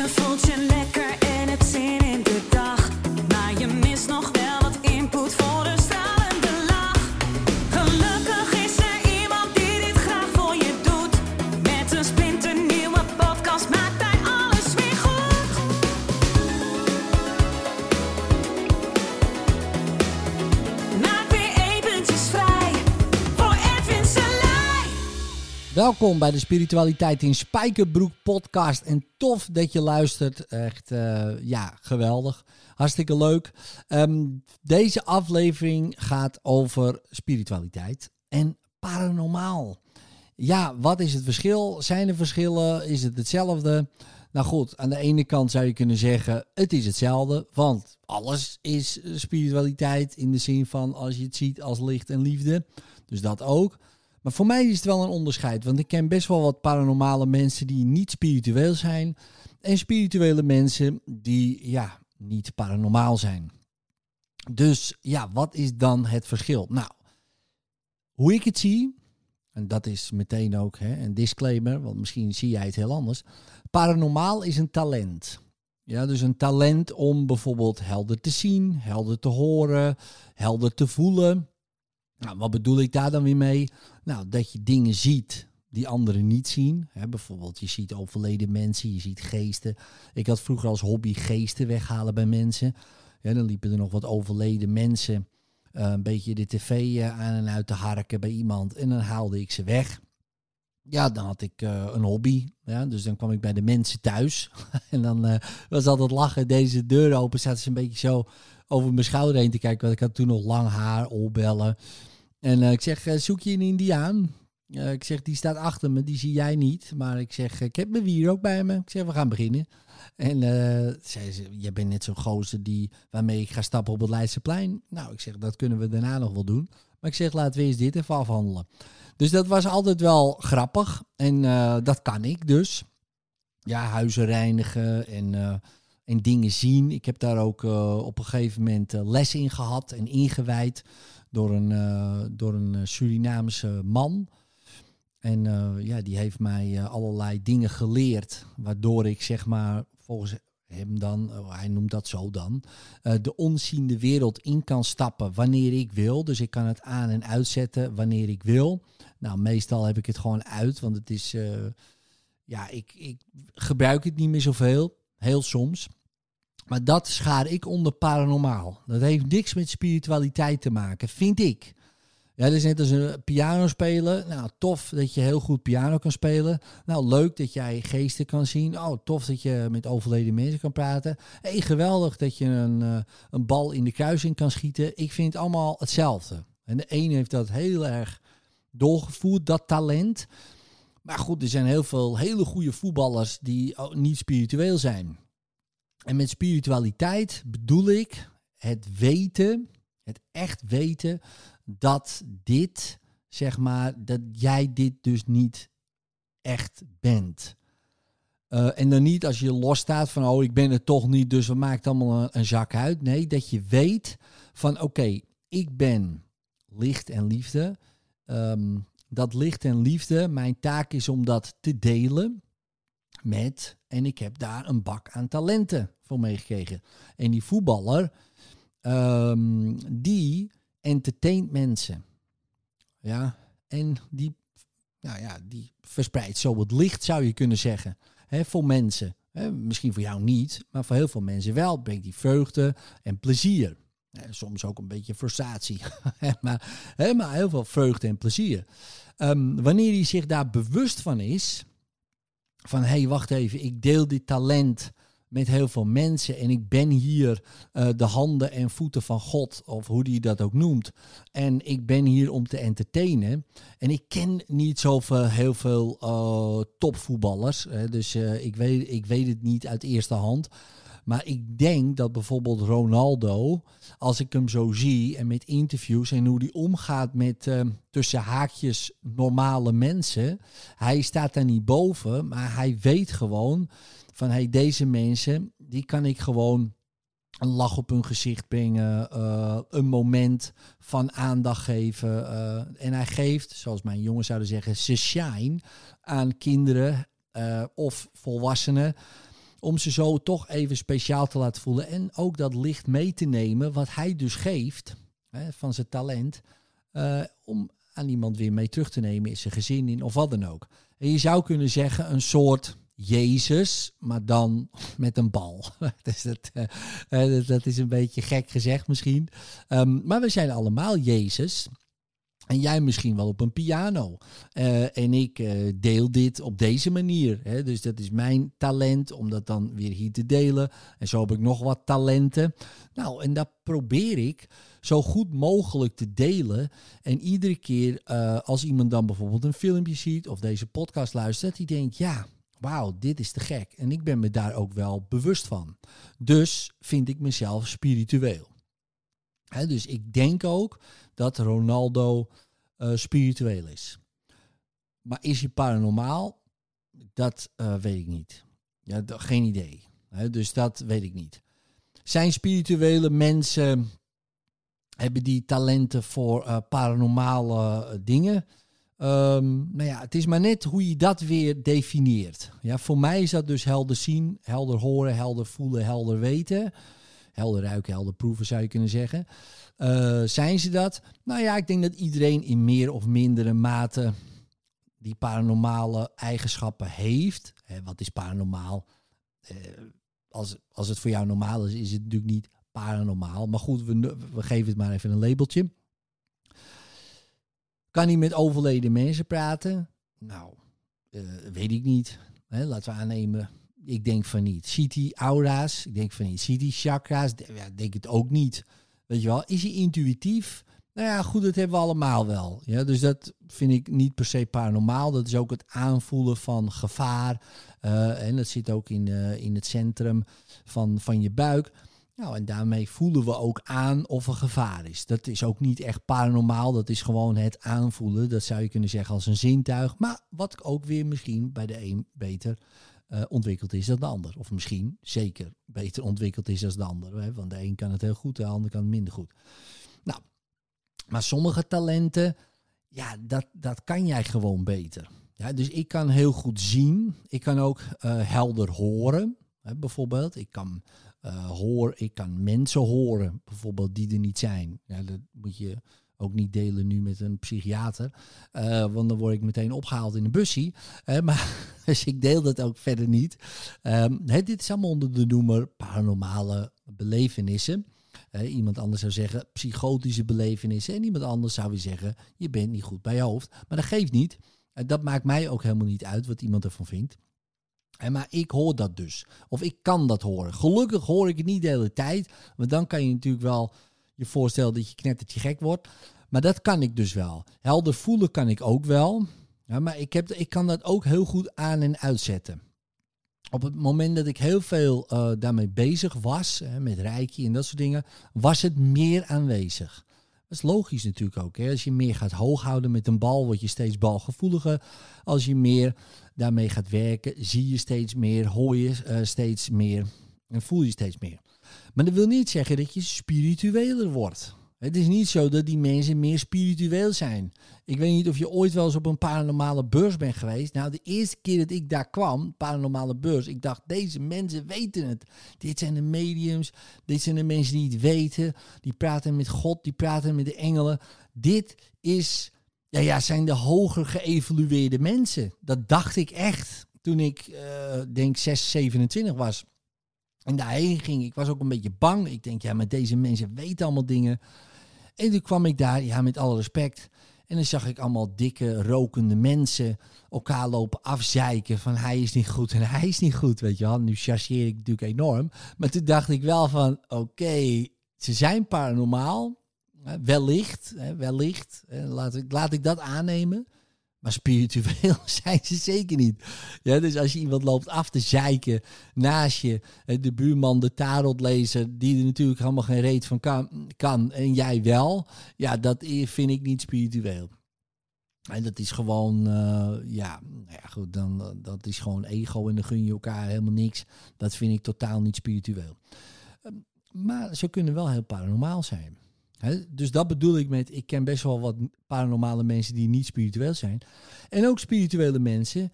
Je voelt je Welkom bij de Spiritualiteit in Spijkerbroek podcast. En tof dat je luistert. Echt, eh, ja, geweldig. Hartstikke leuk. Ehm, deze aflevering gaat over spiritualiteit en paranormaal. Ja, wat is het verschil? Zijn er verschillen? Is het hetzelfde? Nou goed, aan de ene kant zou je kunnen zeggen, het is hetzelfde. Want alles is spiritualiteit in de zin van als je het ziet als licht en liefde. Dus dat ook. Maar voor mij is het wel een onderscheid. Want ik ken best wel wat paranormale mensen die niet spiritueel zijn. En spirituele mensen die ja, niet paranormaal zijn. Dus ja, wat is dan het verschil? Nou, hoe ik het zie, en dat is meteen ook hè, een disclaimer, want misschien zie jij het heel anders. Paranormaal is een talent. Ja, dus een talent om bijvoorbeeld helder te zien, helder te horen, helder te voelen. Nou, wat bedoel ik daar dan weer mee? Nou, dat je dingen ziet die anderen niet zien. Hè, bijvoorbeeld, je ziet overleden mensen, je ziet geesten. Ik had vroeger als hobby geesten weghalen bij mensen. Ja, dan liepen er nog wat overleden mensen eh, een beetje de tv eh, aan en uit te harken bij iemand. En dan haalde ik ze weg. Ja, dan had ik eh, een hobby. Ja, dus dan kwam ik bij de mensen thuis. en dan eh, was altijd lachen. Deze deur open zaten ze een beetje zo over mijn schouder heen te kijken. Want ik had toen nog lang haar, oorbellen. En eh, ik zeg, zoek je een indiaan? Ik zeg, die staat achter me, die zie jij niet. Maar ik zeg, ik heb mijn wier ook bij me. Ik zeg, we gaan beginnen. En zei ze, jij bent net zo'n gozer die, waarmee ik ga stappen op het Leidseplein. Nou, ik zeg, dat kunnen we daarna nog wel doen. Maar ik zeg, laten we eens dit even afhandelen. Dus dat was altijd wel grappig. En eh, dat kan ik dus. Ja, huizen reinigen en, eh, en dingen zien. Ik heb daar ook eh, op een gegeven moment les in gehad en ingewijd door een, door een Surinaamse man. En ja, die heeft mij allerlei dingen geleerd, waardoor ik zeg maar volgens hem dan, oh, hij noemt dat zo dan, eh, de onziende wereld in kan stappen wanneer ik wil. Dus ik kan het aan en uitzetten wanneer ik wil. Nou, meestal heb ik het gewoon uit, want het is, eh, ja, ik, ik gebruik het niet meer zoveel, heel soms. Maar dat schaar ik onder paranormaal. Dat heeft niks met spiritualiteit te maken, vind ik. Ja, dat is net als een piano spelen. Nou, tof dat je heel goed piano kan spelen. Nou, leuk dat jij geesten kan zien. Oh, tof dat je met overleden mensen kan praten. Hey, geweldig dat je een, eh, een bal in de kruising kan schieten. Ik vind het allemaal hetzelfde. En de een heeft dat heel erg doorgevoerd, dat talent. Maar goed, er zijn heel veel hele goede voetballers die niet spiritueel zijn. En met spiritualiteit bedoel ik het weten, het echt weten dat dit, zeg maar, dat jij dit dus niet echt bent. Eh, en dan niet als je losstaat van, oh, ik ben het toch niet, dus we maken allemaal een, zak uit. Nee, dat je weet van, oké, ik ben licht en liefde. Ehm, dat licht en liefde, mijn taak is om dat te delen met, en ik heb daar een bak aan talenten voor meegekregen. En die voetballer, ehm, die entertaint mensen. Ja, en die, nou ja, die verspreidt zo het licht, zou je kunnen zeggen, hè, voor mensen. Hè, misschien voor jou niet, maar voor heel veel mensen wel. Brengt die vreugde en plezier. Hè, soms ook een beetje frustratie, maar, hè, maar heel veel vreugde en plezier. Ehm, wanneer hij zich daar bewust van is, van hé, hey, wacht even, ik deel dit talent met heel veel mensen en ik ben hier eh, de handen en voeten van God, of hoe die dat ook noemt. En ik ben hier om te entertainen. En ik ken niet zoveel heel veel eh, topvoetballers, hè, dus eh, ik, weet, ik weet het niet uit eerste hand. Maar ik denk dat bijvoorbeeld Ronaldo, als ik hem zo zie en met interviews en hoe die omgaat met tussen haakjes normale mensen, hij staat daar niet boven, maar hij weet gewoon van hey, deze mensen, die kan ik gewoon een lach op hun gezicht brengen, eh, een moment van aandacht geven. eh, en hij geeft, zoals mijn jongens zouden zeggen, ze shine aan kinderen eh, of volwassenen. om ze zo toch even speciaal te laten voelen. En ook dat licht mee te nemen, wat hij dus geeft hè, van zijn talent. om aan iemand weer mee terug te nemen in zijn gezin in of wat dan ook. En je zou kunnen zeggen een soort Jezus, maar dan met een bal. dus dat, eh, eh, dat- dat is een beetje gek gezegd misschien. Ehm, maar we zijn allemaal Jezus. En jij misschien wel op een piano. Eh, en ik deel dit op deze manier. Hè? Dus dat is mijn talent om dat dan weer hier te delen. En zo heb ik nog wat talenten. Nou, en dat probeer ik zo goed mogelijk te delen. En iedere keer als iemand dan bijvoorbeeld een filmpje ziet of deze podcast luistert, die denkt, ja, wauw, dit is te gek. En ik ben me daar ook wel bewust van. Dus vind ik mezelf spiritueel. Dus ik denk ook dat Ronaldo eh, spiritueel is. Maar is hij paranormaal? Dat eh, weet ik niet. Ja, geen idee. Dus dat weet ik niet. Zijn spirituele mensen, hebben die talenten voor eh, paranormale dingen? Ehm, nou ja, het is maar net hoe je dat weer definieert. Ja, voor mij is dat dus helder zien, helder horen, helder voelen, helder weten. Helder ruiken, helder proeven zou je kunnen zeggen. Eh, zijn ze dat? Nou ja, ik denk dat iedereen in meer of mindere mate die paranormale eigenschappen heeft. Wat is paranormaal? Eh, als, als het voor jou normaal is, is het natuurlijk niet paranormaal. Maar goed, we, we geven het maar even een labeltje. Kan hij met overleden mensen praten? Nou, eh, weet ik niet. Hè, laten we aannemen. Ik denk van niet. Ziet hij aura's? Ik denk van niet. Ziet hij chakra's? Ja, denk het ook niet. Weet je wel? Is hij intuïtief? Nou ja, goed, dat hebben we allemaal wel. Ja, dus dat vind ik niet per se paranormaal. Dat is ook het aanvoelen van gevaar. Eh, en dat zit ook in, eh, in het centrum van, van je buik. Nou, en daarmee voelen we ook aan of er gevaar is. Dat is ook niet echt paranormaal. Dat is gewoon het aanvoelen. Dat zou je kunnen zeggen als een zintuig. Maar wat ook weer misschien bij de een beter eh, ontwikkeld is dan de ander. Of misschien zeker beter ontwikkeld is dan de ander. Hè? Want de een kan het heel goed, de ander kan het minder goed. Nou, maar sommige talenten, ja, dat, dat kan jij gewoon beter. Ja, dus ik kan heel goed zien. Ik kan ook eh, helder horen, hè, bijvoorbeeld. Ik kan, eh hoor, ik kan mensen horen, bijvoorbeeld, die er niet zijn. Ja, dat moet je ook niet delen nu met een psychiater. eh, want dan word ik meteen opgehaald in een bussie. Eh, maar, dus ik deel dat ook verder niet. Ehm, dit is allemaal onder de noemer paranormale belevenissen. Eh, iemand anders zou zeggen psychotische belevenissen. En iemand anders zou weer zeggen, je bent niet goed bij je hoofd. Maar dat geeft niet. Dat maakt mij ook helemaal niet uit wat iemand ervan vindt. Maar ik hoor dat dus. Of ik kan dat horen. Gelukkig hoor ik het niet de hele tijd. Want dan kan je natuurlijk wel je voorstellen dat je knettertje gek wordt. Maar dat kan ik dus wel. Helder voelen kan ik ook wel. Maar ik, heb, ik kan dat ook heel goed aan en uitzetten. Op het moment dat ik heel veel eh, daarmee bezig was, hè, met reiki en dat soort dingen, was het meer aanwezig. Dat is logisch natuurlijk ook. Hè. Als je meer gaat hooghouden met een bal, word je steeds balgevoeliger. Als je meer daarmee gaat werken, zie je steeds meer, hoor je eh, steeds meer en voel je steeds meer. Maar dat wil niet zeggen dat je spiritueler wordt. Het is niet zo dat die mensen meer spiritueel zijn. Ik weet niet of je ooit wel eens op een paranormale beurs bent geweest. Nou, de eerste keer dat ik daar kwam, paranormale beurs, ik dacht, deze mensen weten het. Dit zijn de mediums, dit zijn de mensen die het weten. Die praten met God, die praten met de engelen. Dit is, ja, ja, zijn de hoger geëvolueerde mensen. Dat dacht ik echt toen ik, eh, denk 6, 27 was. En daarheen ging. Ik was ook een beetje bang. Ik denk, ja, maar deze mensen weten allemaal dingen. En toen kwam ik daar, ja, met alle respect. En dan zag ik allemaal dikke, rokende mensen elkaar lopen afzeiken van hij is niet goed en hij is niet goed, weet je wel. Nu chargeer ik natuurlijk enorm. Maar toen dacht ik wel van, oké, ze zijn paranormaal. Wellicht, wellicht. Laat ik, laat ik dat aannemen. Maar spiritueel zijn ze zeker niet. Ja, dus als je iemand loopt af te zeiken naast je, de buurman, de tarotlezer, die er natuurlijk helemaal geen reet van kan, en jij wel, ja, dat vind ik niet spiritueel. En dat is gewoon, eh, ja, nou ja, goed, dan, eh, dat is gewoon ego en dan gun je elkaar helemaal niks. Dat vind ik totaal niet spiritueel. Ehm, Maar ze kunnen wel heel paranormaal zijn. Dus dat bedoel ik met, ik ken best wel wat paranormale mensen die niet spiritueel zijn. En ook spirituele mensen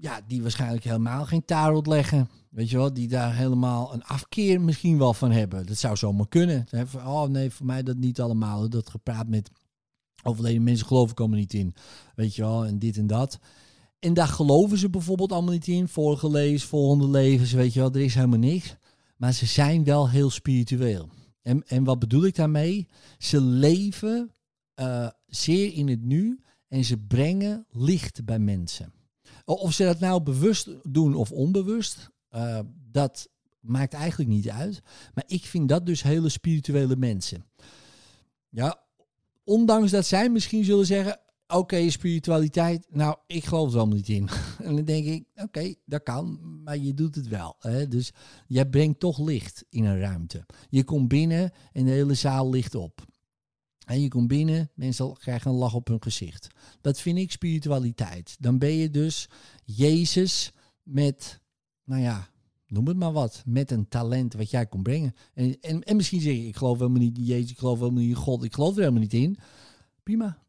ja, die waarschijnlijk helemaal geen tarot leggen. Weet je wel, die daar helemaal een afkeer misschien wel van hebben. Dat zou zomaar kunnen. Oh nee, voor mij dat niet allemaal. Dat gepraat met overleden mensen geloven komen niet in. Weet je wel, en dit en dat. En daar geloven ze bijvoorbeeld allemaal niet in. Vorige levens, volgende levens, weet je wel, er is helemaal niks. Maar ze zijn wel heel spiritueel. En, en wat bedoel ik daarmee? Ze leven uh, zeer in het nu en ze brengen licht bij mensen. Of ze dat nou bewust doen of onbewust, uh, dat maakt eigenlijk niet uit. Maar ik vind dat dus hele spirituele mensen. Ja, ondanks dat zij misschien zullen zeggen: Oké, spiritualiteit, nou, ik geloof er allemaal niet in. en dan denk ik: Oké, dat kan, maar je doet het wel. Hè? Dus jij brengt toch licht in een ruimte. Je komt binnen en de hele zaal ligt op. En je komt binnen, mensen krijgen een lach op hun gezicht. Dat vind ik spiritualiteit. Dan ben je dus Jezus met, nou ja, noem het maar wat, met een talent wat jij kon brengen. En, en, en misschien zeg je, ik geloof helemaal niet in Jezus, ik geloof helemaal niet in God, ik geloof er helemaal niet in. Prima.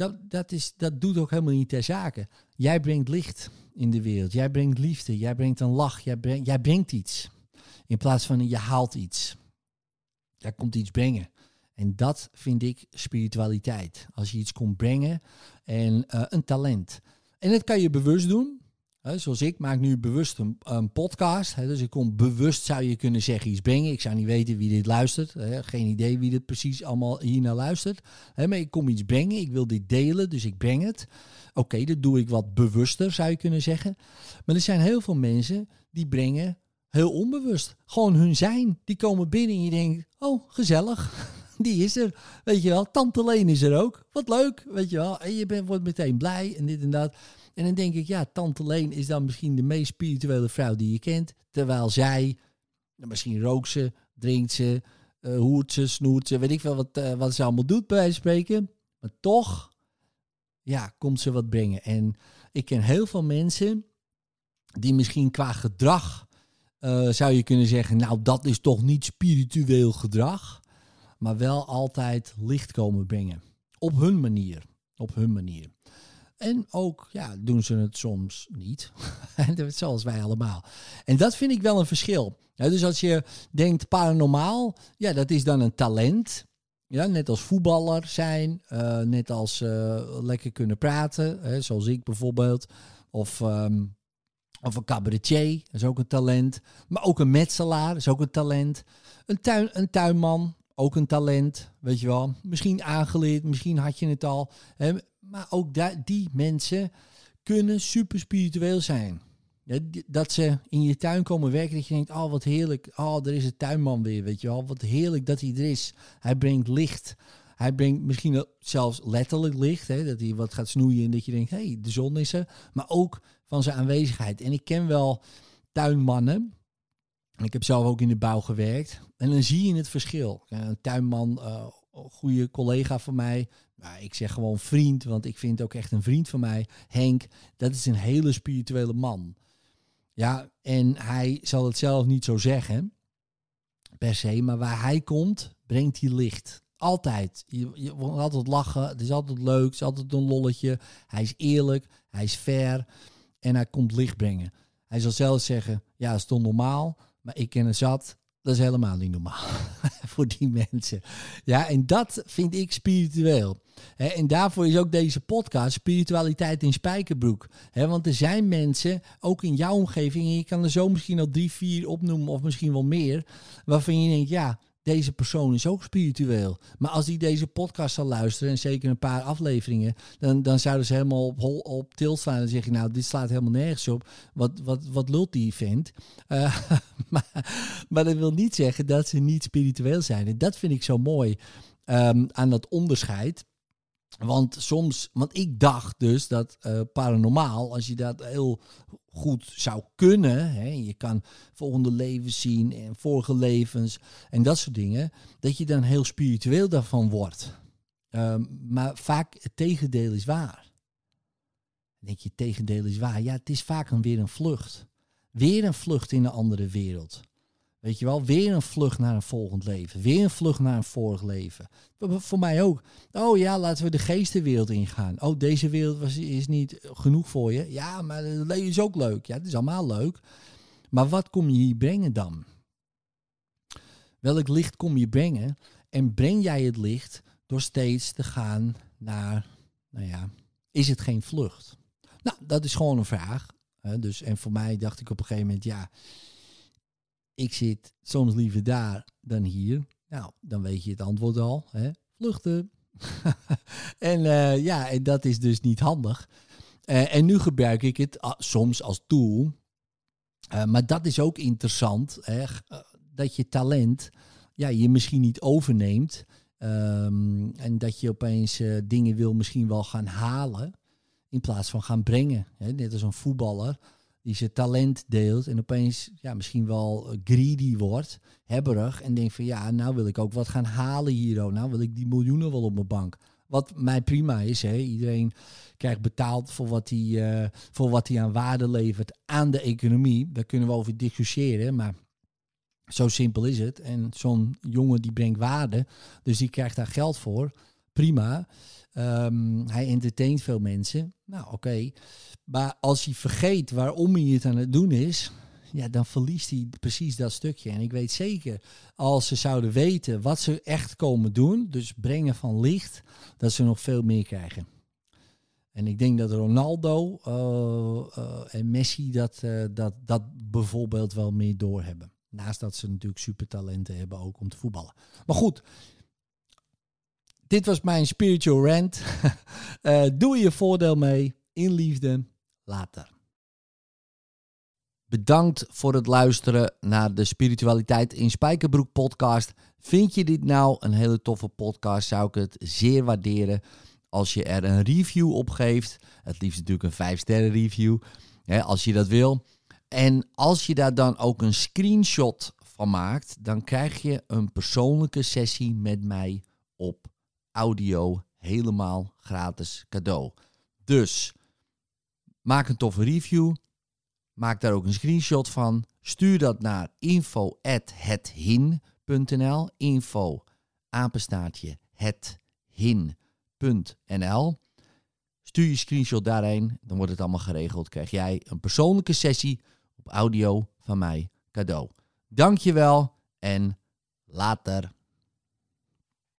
Dat, dat, is, dat doet ook helemaal niet ter zake. Jij brengt licht in de wereld, jij brengt liefde, jij brengt een lach, jij brengt, jij brengt iets. In plaats van je haalt iets. Jij komt iets brengen. En dat vind ik spiritualiteit. Als je iets komt brengen en uh, een talent. En dat kan je bewust doen. Zoals ik maak nu bewust een, podcast. Dus ik kom bewust, zou je kunnen zeggen, iets brengen. Ik zou niet weten wie dit luistert. Geen idee wie dit precies allemaal hiernaar luistert. Maar ik kom iets brengen. Ik wil dit delen, dus ik breng het. Oké, dat doe ik wat bewuster, zou je kunnen zeggen. Maar er zijn heel veel mensen die brengen heel onbewust. Gewoon hun zijn. Die komen binnen en je denkt, oh, gezellig die is er. Weet je wel, Tante Leen is er ook. Wat leuk, weet je wel. En je bent, wordt meteen blij en dit en dat. En dan denk ik, ja, Tante Leen is dan misschien de meest spirituele vrouw die je kent. Terwijl zij, nou, misschien rookt ze, drinkt ze, uh, hoert ze, snoert ze, weet ik wel wat, uh, wat ze allemaal doet bij wijze spreken. Maar toch, ja, komt ze wat brengen. En ik ken heel veel mensen die misschien qua gedrag uh, zou je kunnen zeggen, nou dat is toch niet spiritueel gedrag maar wel altijd licht komen brengen. Op hun manier. Op hun manier. En ook ja, doen ze het soms niet. Zoals wij allemaal. En dat vind ik wel een verschil. Dus als je denkt paranormaal, ja, dat is dan een talent. Ja, net als voetballer zijn, uh, net als uh, lekker kunnen praten, hè, zoals ik bijvoorbeeld. Of, um, of een cabaretier, is ook een talent. Maar ook een metselaar is ook een talent. Een, tuin, een tuinman, ook een talent, weet je wel. Misschien aangeleerd, misschien had je het al. Hè? Maar ook die mensen kunnen super spiritueel zijn. dat ze in je tuin komen werken, dat je denkt, oh wat heerlijk, oh er is een tuinman weer, weet je wel. Wat heerlijk dat hij er is. Hij brengt licht. Hij brengt misschien zelfs letterlijk licht, hè, dat hij wat gaat snoeien en dat je denkt, hé, hey, de zon is er. Maar ook van zijn aanwezigheid. En ik ken wel tuinmannen, ik heb zelf ook in de bouw gewerkt. En dan zie je het verschil. Een tuinman, uh, goede collega van mij. Nou, ik zeg gewoon vriend, want ik vind ook echt een vriend van mij. Henk, dat is een hele spirituele man. Ja, en hij zal het zelf niet zo zeggen, per se. Maar waar hij komt, brengt hij licht. Altijd. Je, je wordt altijd lachen. Het is altijd leuk. Het is altijd een lolletje. Hij is eerlijk. Hij is fair. En hij komt licht brengen. Hij zal zelf zeggen, ja, het is toch normaal. Maar ik ken een zat. Dat is helemaal niet normaal voor die mensen. Ja, en dat vind ik spiritueel. en daarvoor is ook deze podcast Spiritualiteit in Spijkerbroek. want er zijn mensen, ook in jouw omgeving, en je kan er zo misschien al drie, vier opnoemen of misschien wel meer, waarvan je denkt, ja, deze persoon is ook spiritueel. Maar als die deze podcast zal luisteren, en zeker een paar afleveringen, dan, dan zouden ze helemaal op, op til staan en zeggen, nou, dit slaat helemaal nergens op. Wat, wat, wat lult die vent? Uh, maar, maar dat wil niet zeggen dat ze niet spiritueel zijn. En dat vind ik zo mooi um, aan dat onderscheid. Want soms, want ik dacht dus dat uh, paranormaal, als je dat heel goed zou kunnen, hè, je kan volgende levens zien en vorige levens en dat soort dingen, dat je dan heel spiritueel daarvan wordt. Um, maar vaak het tegendeel is waar. Denk je, het tegendeel is waar. Ja, het is vaak een, weer een vlucht. Weer een vlucht in een andere wereld. Weet je wel, weer een vlucht naar een volgend leven. Weer een vlucht naar een vorig leven. Voor mij ook. Oh ja, laten we de geestenwereld ingaan. Oh, deze wereld was, is niet genoeg voor je. Ja, maar het leven is ook leuk. Ja, het is allemaal leuk. Maar wat kom je hier brengen dan? Welk licht kom je brengen? En breng jij het licht door steeds te gaan naar, nou ja, is het geen vlucht? Nou, dat is gewoon een vraag. Dus, en voor mij dacht ik op een gegeven moment, ja, ik zit soms liever daar dan hier. Nou, dan weet je het antwoord al. Hè? Vluchten. en uh, ja, en dat is dus niet handig. Uh, en nu gebruik ik het uh, soms als tool. Eh, maar dat is ook interessant. Hè? Dat je talent ja, je misschien niet overneemt. Um, en dat je opeens dingen wil misschien wel gaan halen. In plaats van gaan brengen. Hè? Net als een voetballer die zijn talent deelt en opeens ja, misschien wel greedy wordt, hebberig en denkt van ja, nou wil ik ook wat gaan halen hier, oh, nou wil ik die miljoenen wel op mijn bank. Wat mij prima is, hè. iedereen krijgt betaald voor wat, hij, uh, voor wat hij aan waarde levert aan de economie. Daar kunnen we over discussiëren, maar zo simpel is het. En zo'n jongen die brengt waarde, dus die krijgt daar geld voor. Prima. Um, hij entertaint veel mensen. Nou, oké. Maar als hij vergeet waarom hij het aan het doen is, ja, dan verliest hij precies dat stukje. En ik weet zeker, als ze zouden weten wat ze echt komen doen, dus brengen van licht, dat ze nog veel meer krijgen. En ik denk dat Ronaldo uh, uh, en Messi dat, uh, dat, dat bijvoorbeeld wel meer doorhebben. Naast dat ze natuurlijk supertalenten hebben ook om te voetballen. Maar goed, dit was mijn spiritual rant. uh, doe je voordeel mee. In liefde. Later. Bedankt voor het luisteren naar de Spiritualiteit in Spijkerbroek podcast. Vind je dit nou een hele toffe podcast? Zou ik het zeer waarderen als je er een review op geeft. Het liefst natuurlijk een 5 sterren review. Hè, als je dat wil. En als je daar dan ook een screenshot van maakt, dan krijg je een persoonlijke sessie met mij op audio helemaal gratis cadeau. Dus maak een toffe review. Maak daar ook een screenshot van. Stuur dat naar info@hethin.nl. Info apenstaartje hethin.nl. Stuur je screenshot daarheen, dan wordt het allemaal geregeld. Krijg jij een persoonlijke sessie op audio van mij cadeau. Dankjewel en later.